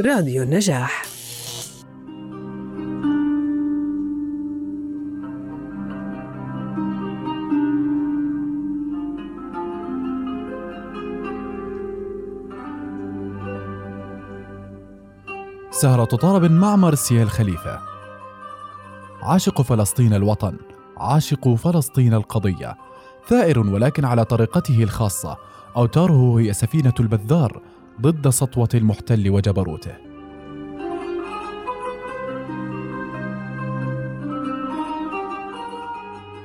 راديو النجاح. سهرة طرب مع مرسيال خليفة. عاشق فلسطين الوطن عاشق فلسطين القضية. ثائر ولكن على طريقته الخاصة أوتاره هي سفينة البذار. ضد سطوة المحتل وجبروته.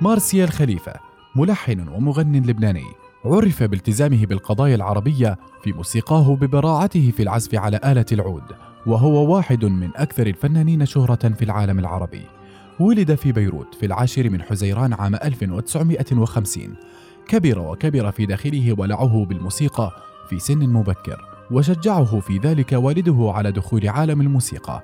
مارسيال خليفة ملحن ومغن لبناني عرف بالتزامه بالقضايا العربية في موسيقاه ببراعته في العزف على آلة العود وهو واحد من أكثر الفنانين شهرة في العالم العربي. ولد في بيروت في العاشر من حزيران عام 1950 كبر وكبر في داخله ولعه بالموسيقى في سن مبكر. وشجعه في ذلك والده على دخول عالم الموسيقى.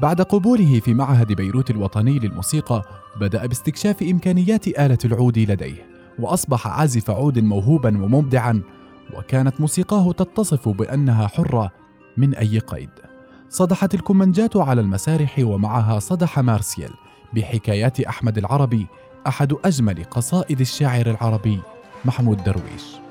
بعد قبوله في معهد بيروت الوطني للموسيقى بدأ باستكشاف إمكانيات آلة العود لديه وأصبح عازف عود موهوبا ومبدعا وكانت موسيقاه تتصف بأنها حرة من أي قيد. صدحت الكمنجات على المسارح ومعها صدح مارسيال بحكايات أحمد العربي أحد أجمل قصائد الشاعر العربي محمود درويش.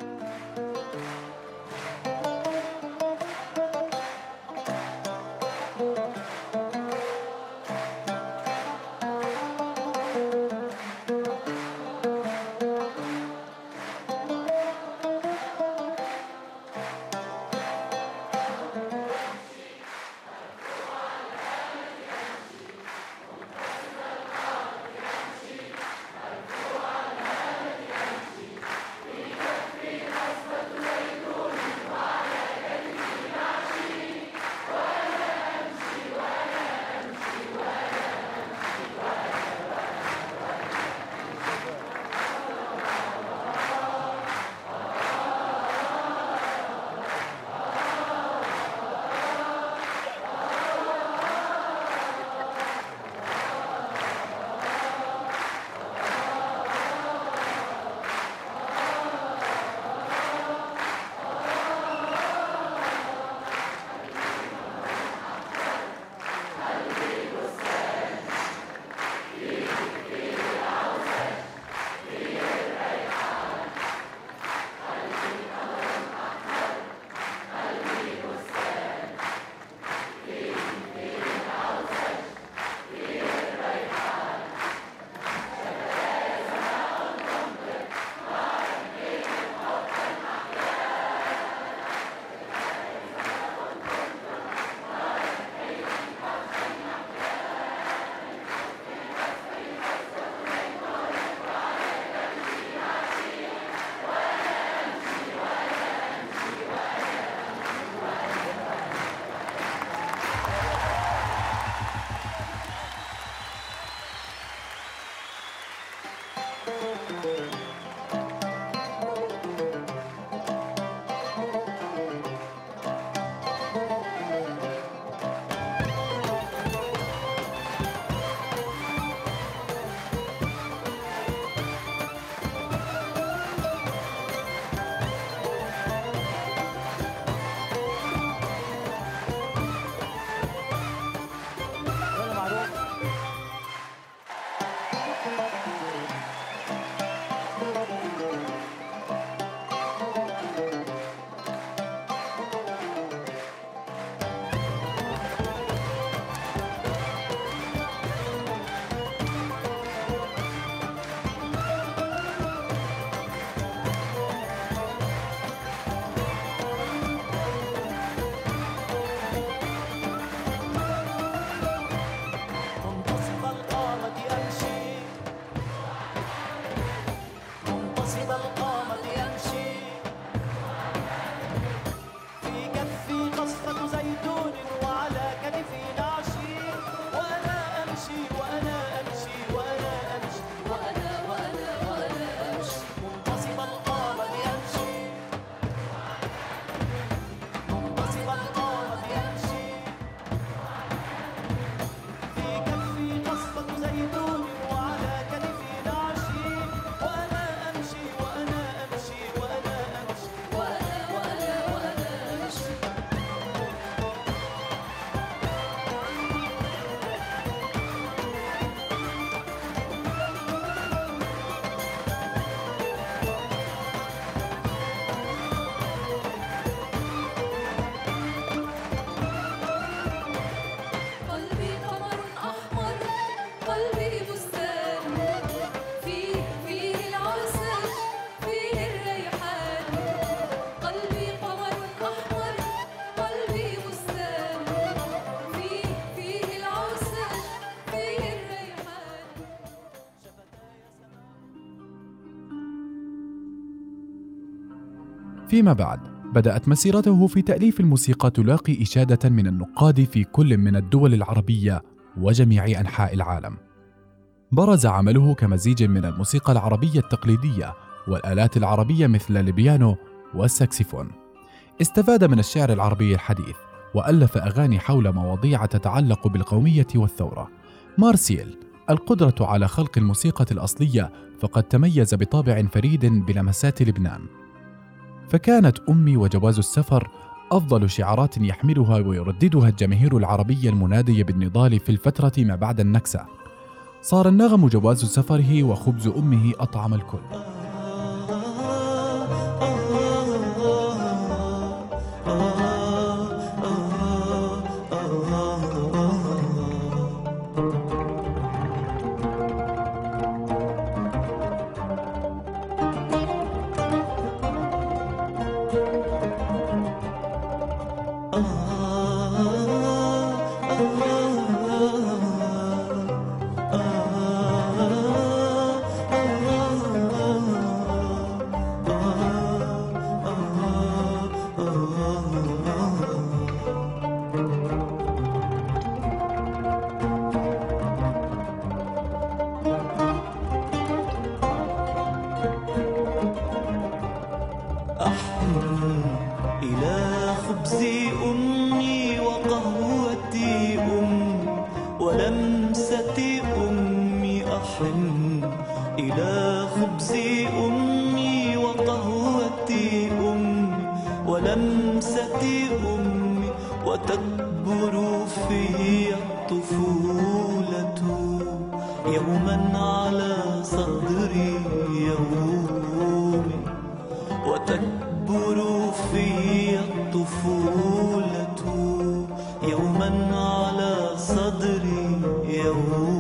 فيما بعد بدأت مسيرته في تأليف الموسيقى تلاقي إشادة من النقاد في كل من الدول العربية وجميع أنحاء العالم. برز عمله كمزيج من الموسيقى العربية التقليدية والآلات العربية مثل البيانو والساكسفون. استفاد من الشعر العربي الحديث وألف أغاني حول مواضيع تتعلق بالقومية والثورة. مارسيل القدرة على خلق الموسيقى الأصلية فقد تميز بطابع فريد بلمسات لبنان. فكانت أمي وجواز السفر أفضل شعارات يحملها ويرددها الجماهير العربية المنادية بالنضال في الفترة ما بعد النكسة. صار النغم جواز سفره وخبز أمه أطعم الكل. Oh.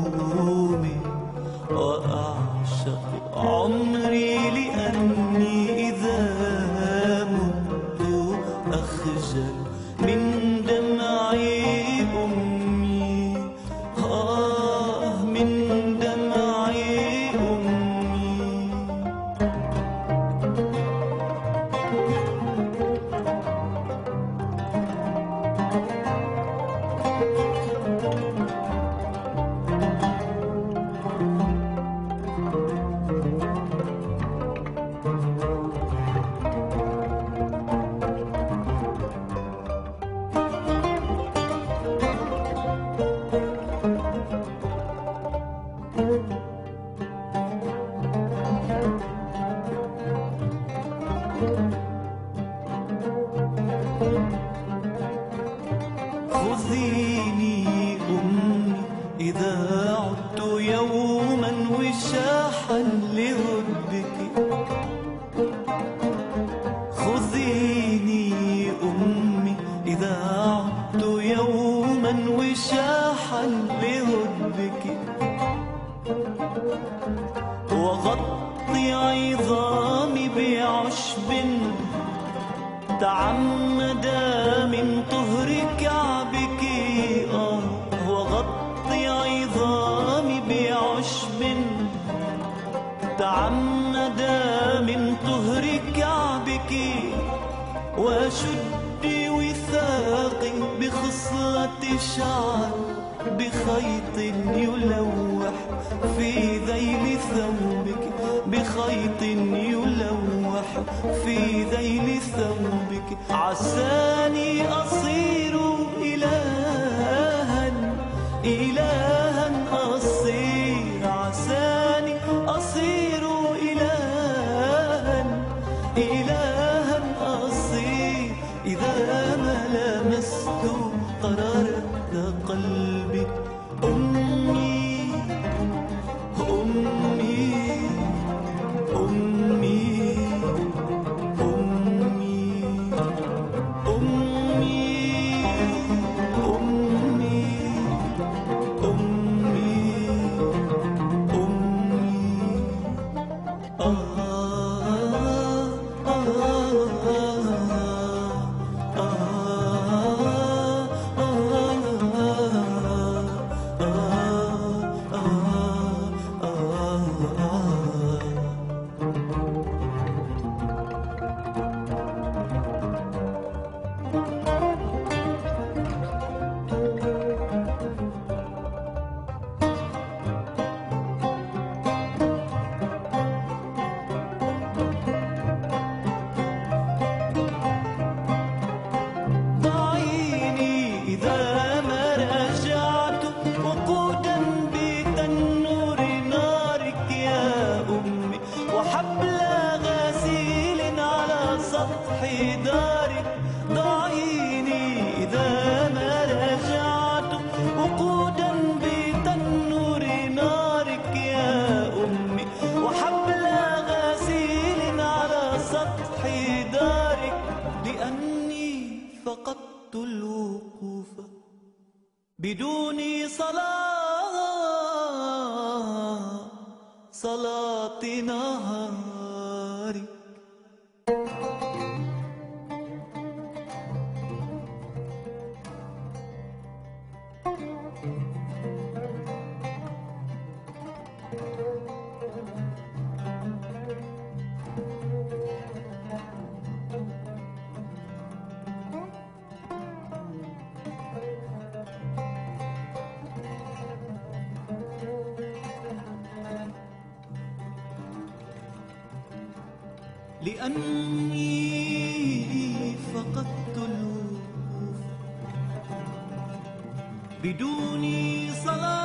بخيط يلوح في ذيل ثوبك بخيط يلوح في ذيل ثوبك. عساني أصير Oh. بدون لأني فقدت الوقوف. بدون صلاة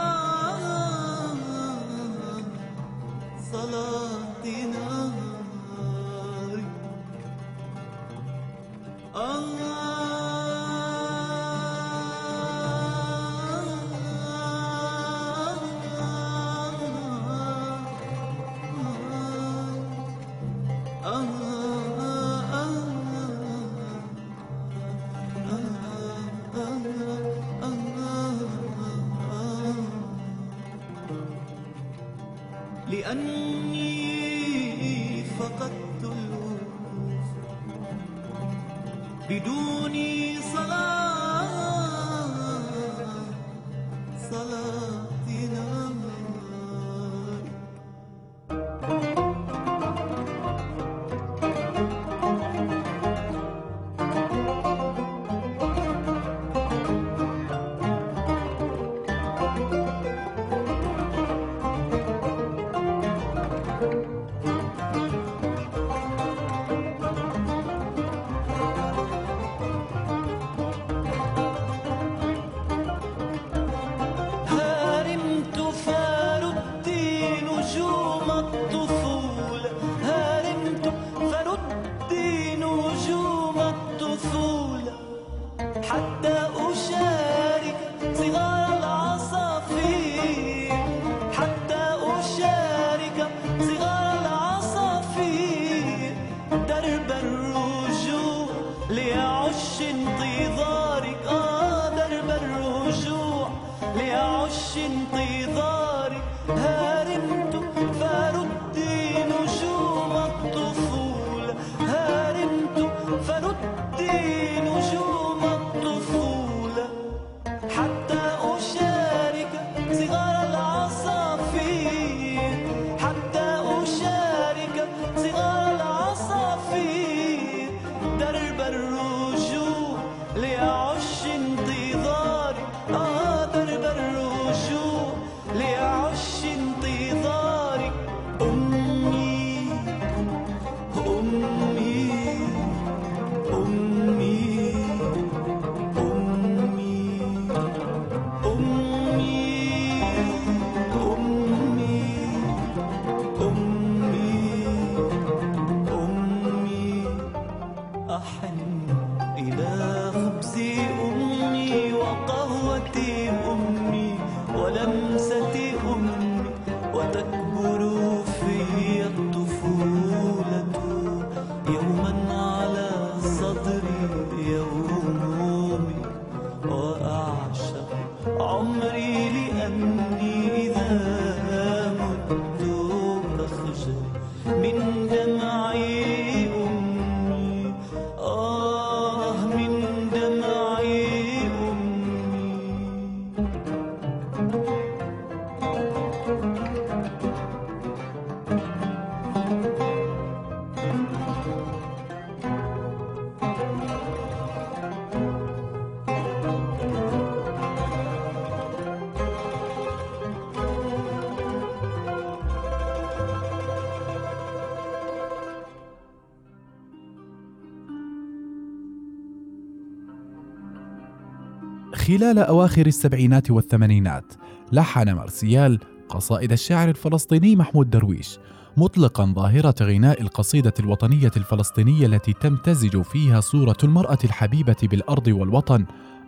خلال أواخر السبعينات والثمانينات لحن مرسيال قصائد الشاعر الفلسطيني محمود درويش مطلقا ظاهرة غناء القصيدة الوطنية الفلسطينية التي تمتزج فيها صورة المرأة الحبيبة بالأرض والوطن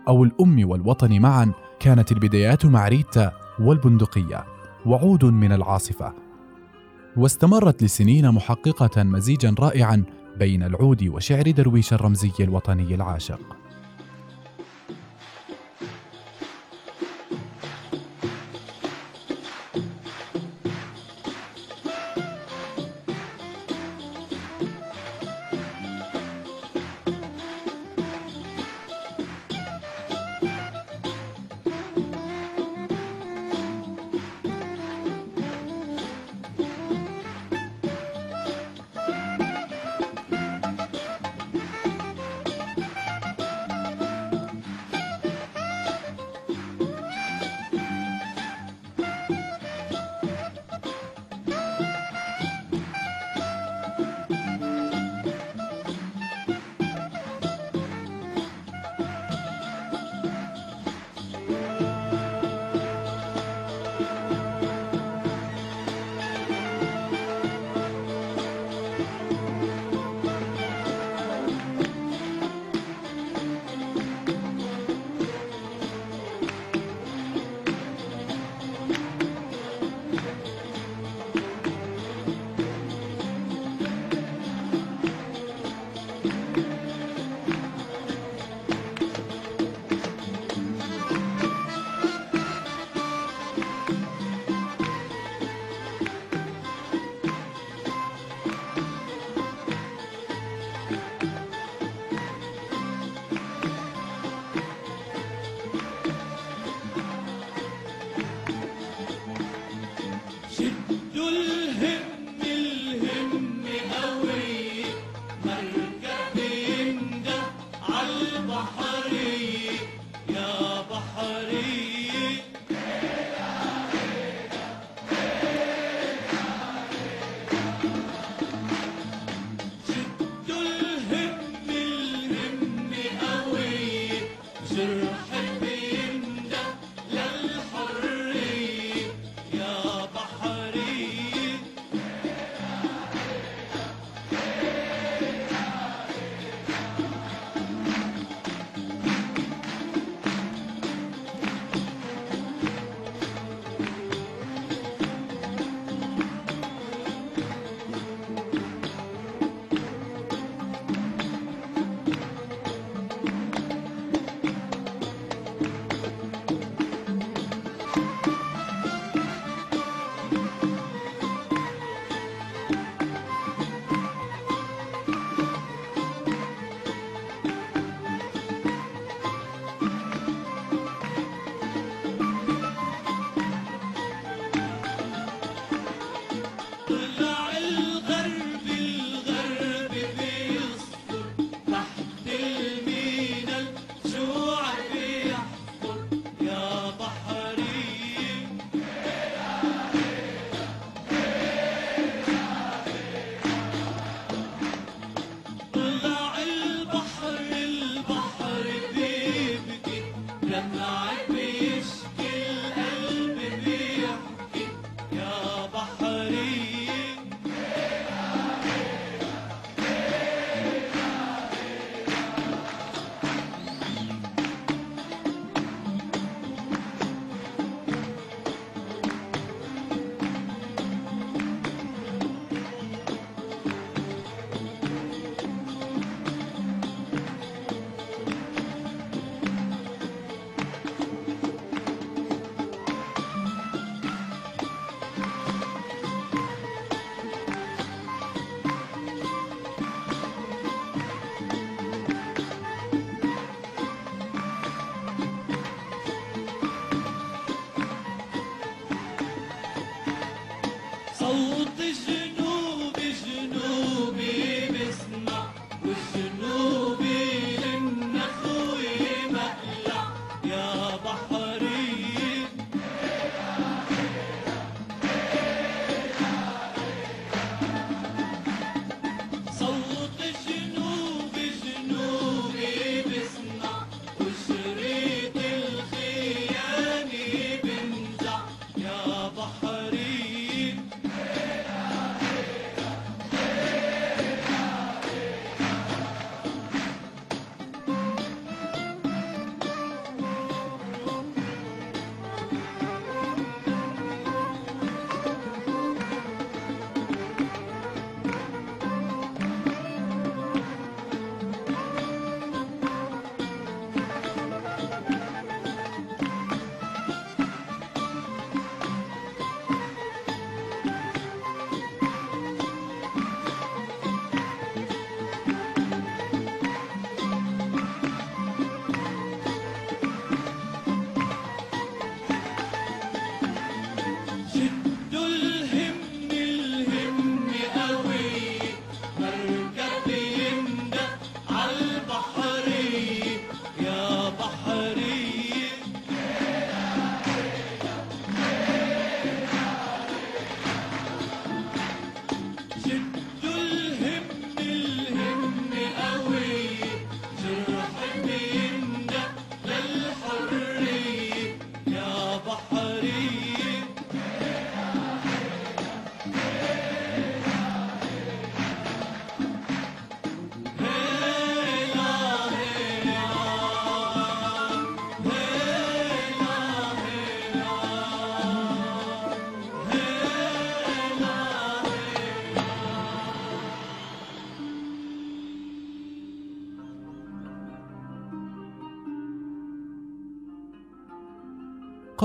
أو الأم والوطن معا كانت البدايات مع ريتا والبندقية وعود من العاصفة. واستمرت لسنين محققة مزيجا رائعا بين العود وشعر درويش الرمزي الوطني العاشق.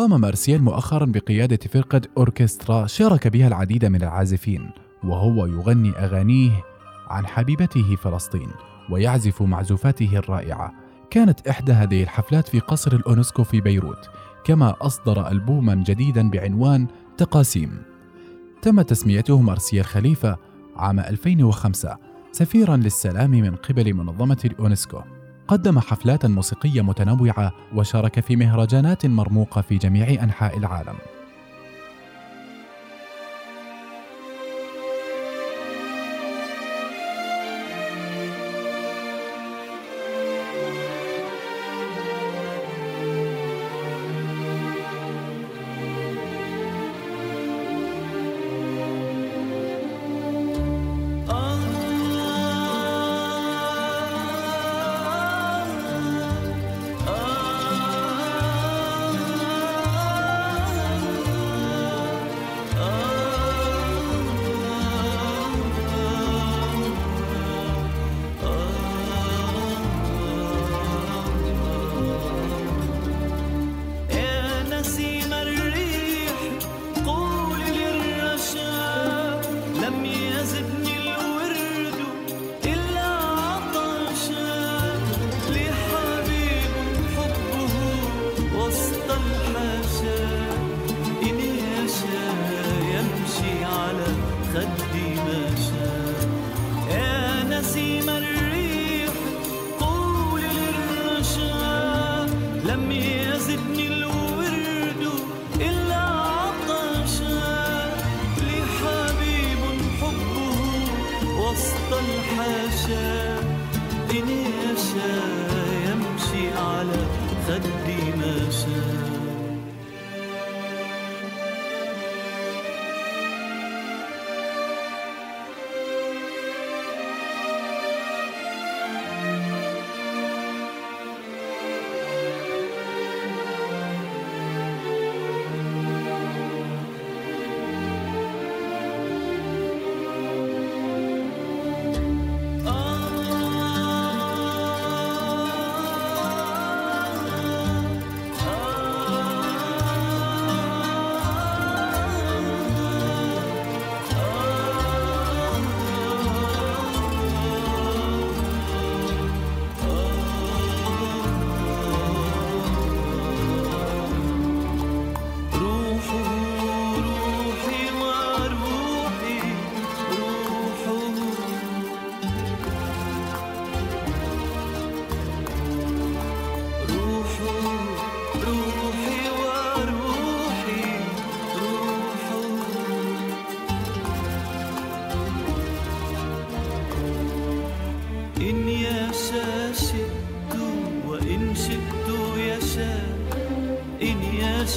قام مارسيال مؤخرا بقيادة فرقة أوركسترا شارك بها العديد من العازفين وهو يغني أغانيه عن حبيبته فلسطين ويعزف معزوفاته الرائعة. كانت إحدى هذه الحفلات في قصر الأونسكو في بيروت كما أصدر ألبوما جديدا بعنوان تقاسيم. تم تسميته مارسيال خليفة عام 2005 سفيرا للسلام من قبل منظمة الأونسكو. قدم حفلات موسيقية متنوعة وشارك في مهرجانات مرموقة في جميع أنحاء العالم.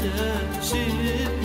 这是